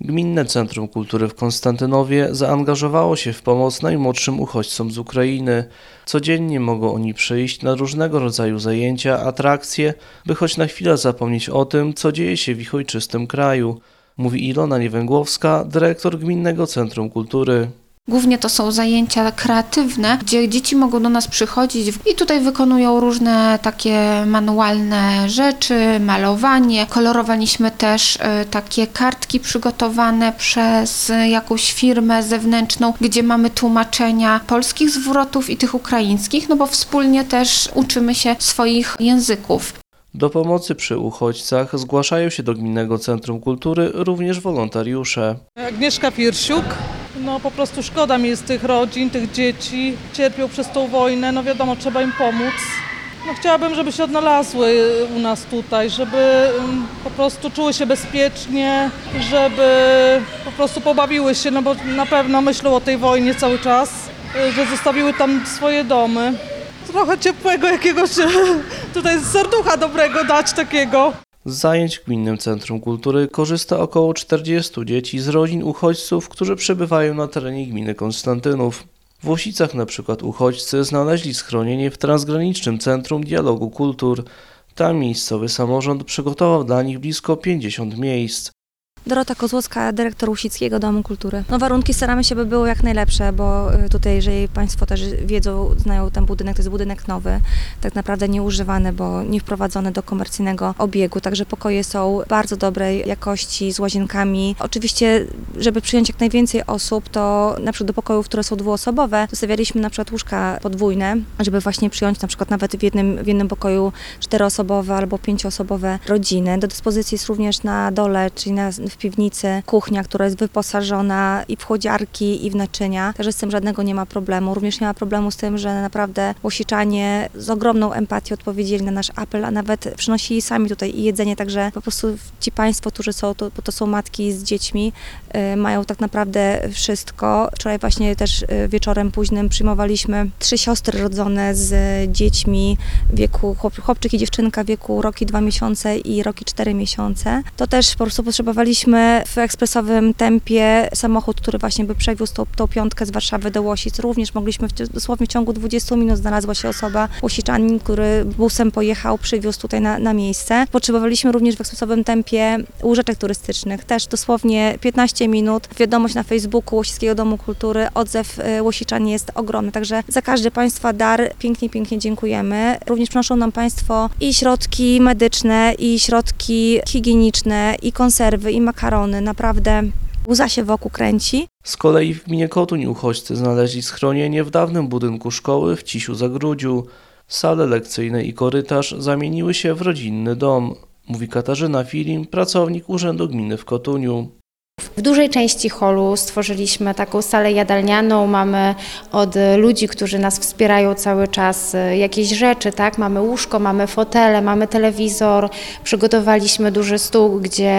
Gminne Centrum Kultury w Konstantynowie zaangażowało się w pomoc najmłodszym uchodźcom z Ukrainy. Codziennie mogą oni przyjść na różnego rodzaju zajęcia, atrakcje, by choć na chwilę zapomnieć o tym, co dzieje się w ich ojczystym kraju, mówi Ilona Niewęgłowska, dyrektor Gminnego Centrum Kultury. Głównie to są zajęcia kreatywne, gdzie dzieci mogą do nas przychodzić i tutaj wykonują różne takie manualne rzeczy, malowanie. Kolorowaliśmy też e, takie kartki przygotowane przez jakąś firmę zewnętrzną, gdzie mamy tłumaczenia polskich zwrotów i tych ukraińskich, no bo wspólnie też uczymy się swoich języków. Do pomocy przy uchodźcach zgłaszają się do Gminnego Centrum Kultury również wolontariusze. Agnieszka Firsiuk. No po prostu szkoda mi jest tych rodzin, tych dzieci. Cierpią przez tą wojnę, no wiadomo, trzeba im pomóc. No chciałabym, żeby się odnalazły u nas tutaj, żeby mm, po prostu czuły się bezpiecznie, żeby po prostu pobawiły się, no bo na pewno myślą o tej wojnie cały czas, y, że zostawiły tam swoje domy. Trochę ciepłego jakiegoś tutaj serducha dobrego dać takiego. Z zajęć w Gminnym Centrum Kultury korzysta około 40 dzieci z rodzin uchodźców, którzy przebywają na terenie gminy Konstantynów. W Łosicach na przykład uchodźcy znaleźli schronienie w transgranicznym Centrum Dialogu Kultur. Tam miejscowy samorząd przygotował dla nich blisko 50 miejsc. Dorota Kozłowska, dyrektor Łusickiego Domu Kultury. No warunki staramy się, by były jak najlepsze, bo y, tutaj, jeżeli Państwo też wiedzą, znają ten budynek, to jest budynek nowy, tak naprawdę nieużywany, bo nie wprowadzony do komercyjnego obiegu, także pokoje są bardzo dobrej jakości, z łazienkami. Oczywiście, żeby przyjąć jak najwięcej osób, to na przykład do pokojów, które są dwuosobowe, zostawialiśmy na przykład łóżka podwójne, żeby właśnie przyjąć na przykład nawet w jednym, w jednym pokoju czteroosobowe albo pięcioosobowe rodziny. Do dyspozycji jest również na dole, czyli na, w piwnicy kuchnia, która jest wyposażona i w chłodziarki, i w naczynia. Także z tym żadnego nie ma problemu. Również nie ma problemu z tym, że naprawdę łosiczanie z ogromną empatią odpowiedzieli na nasz apel, a nawet przynosili sami tutaj i jedzenie, także po prostu ci Państwo, którzy są, to, bo to są matki z dziećmi, y, mają tak naprawdę wszystko. Wczoraj właśnie też y, wieczorem późnym przyjmowaliśmy trzy siostry rodzone z dziećmi wieku, chłop, chłopczyk i dziewczynka wieku rok i dwa miesiące i rok i cztery miesiące. To też po prostu potrzebowaliśmy w ekspresowym tempie samochód, który właśnie by przewiózł tą, tą piątkę z Warszawy do Łosic. Również mogliśmy w, dosłownie w ciągu 20 minut znalazła się osoba, Łosiczanin, który busem pojechał, przywiózł tutaj na, na miejsce. Potrzebowaliśmy również w ekspresowym tempie łóżeczek turystycznych. Też dosłownie 15 minut. Wiadomość na Facebooku Łosickiego Domu Kultury, odzew y, Łosiczan jest ogromny. Także za każdy Państwa dar pięknie, pięknie dziękujemy. Również przynoszą nam Państwo i środki medyczne, i środki higieniczne, i konserwy, i makarony. Naprawdę łza się wokół kręci. Z kolei w gminie Kotuń uchodźcy znaleźli schronienie w dawnym budynku szkoły w Cisiu Zagródziu. Sale lekcyjne i korytarz zamieniły się w rodzinny dom, mówi Katarzyna Filim, pracownik Urzędu Gminy w Kotuniu. W dużej części holu stworzyliśmy taką salę jadalnianą. Mamy od ludzi, którzy nas wspierają cały czas, y, jakieś rzeczy, tak? Mamy łóżko, mamy fotele, mamy telewizor. Przygotowaliśmy duży stół, gdzie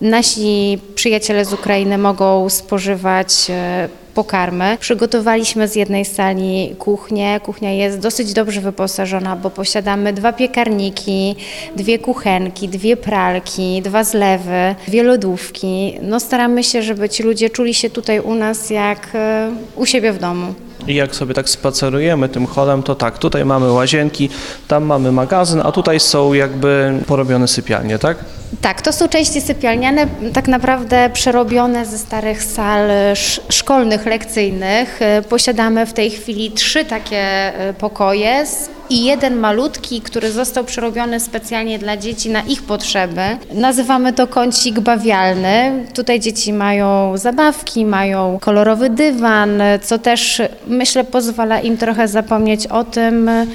nasi przyjaciele z Ukrainy mogą spożywać y, pokarmy. Przygotowaliśmy z jednej sali kuchnię. Kuchnia jest dosyć dobrze wyposażona, bo posiadamy dwa piekarniki, dwie kuchenki, dwie pralki, dwa zlewy, dwie lodówki. No staramy się, żeby ci ludzie czuli się tutaj u nas jak e, u siebie w domu. I jak sobie tak spacerujemy tym holem, to tak, tutaj mamy łazienki, tam mamy magazyn, a tutaj są jakby porobione sypialnie, tak? Tak, to są części sypialniane, tak naprawdę przerobione ze starych sal sz- szkolnych, lekcyjnych. E, Posiadamy w tej chwili trzy takie e, pokoje i jeden malutki, który został przerobiony specjalnie dla dzieci na ich potrzeby. Nazywamy to kącik bawialny. Tutaj dzieci mają zabawki, mają kolorowy dywan, co też myślę pozwala im trochę zapomnieć o tym, e,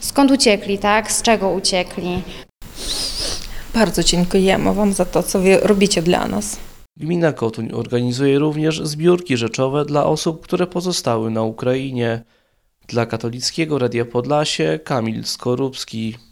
skąd uciekli, tak, z czego uciekli. Bardzo dziękujemy Wam za to, co Wy robicie dla nas. Gmina Kotuń organizuje również zbiórki rzeczowe dla osób, które pozostały na Ukrainie. Dla Katolickiego Radia Podlasie Kamil Skorupski.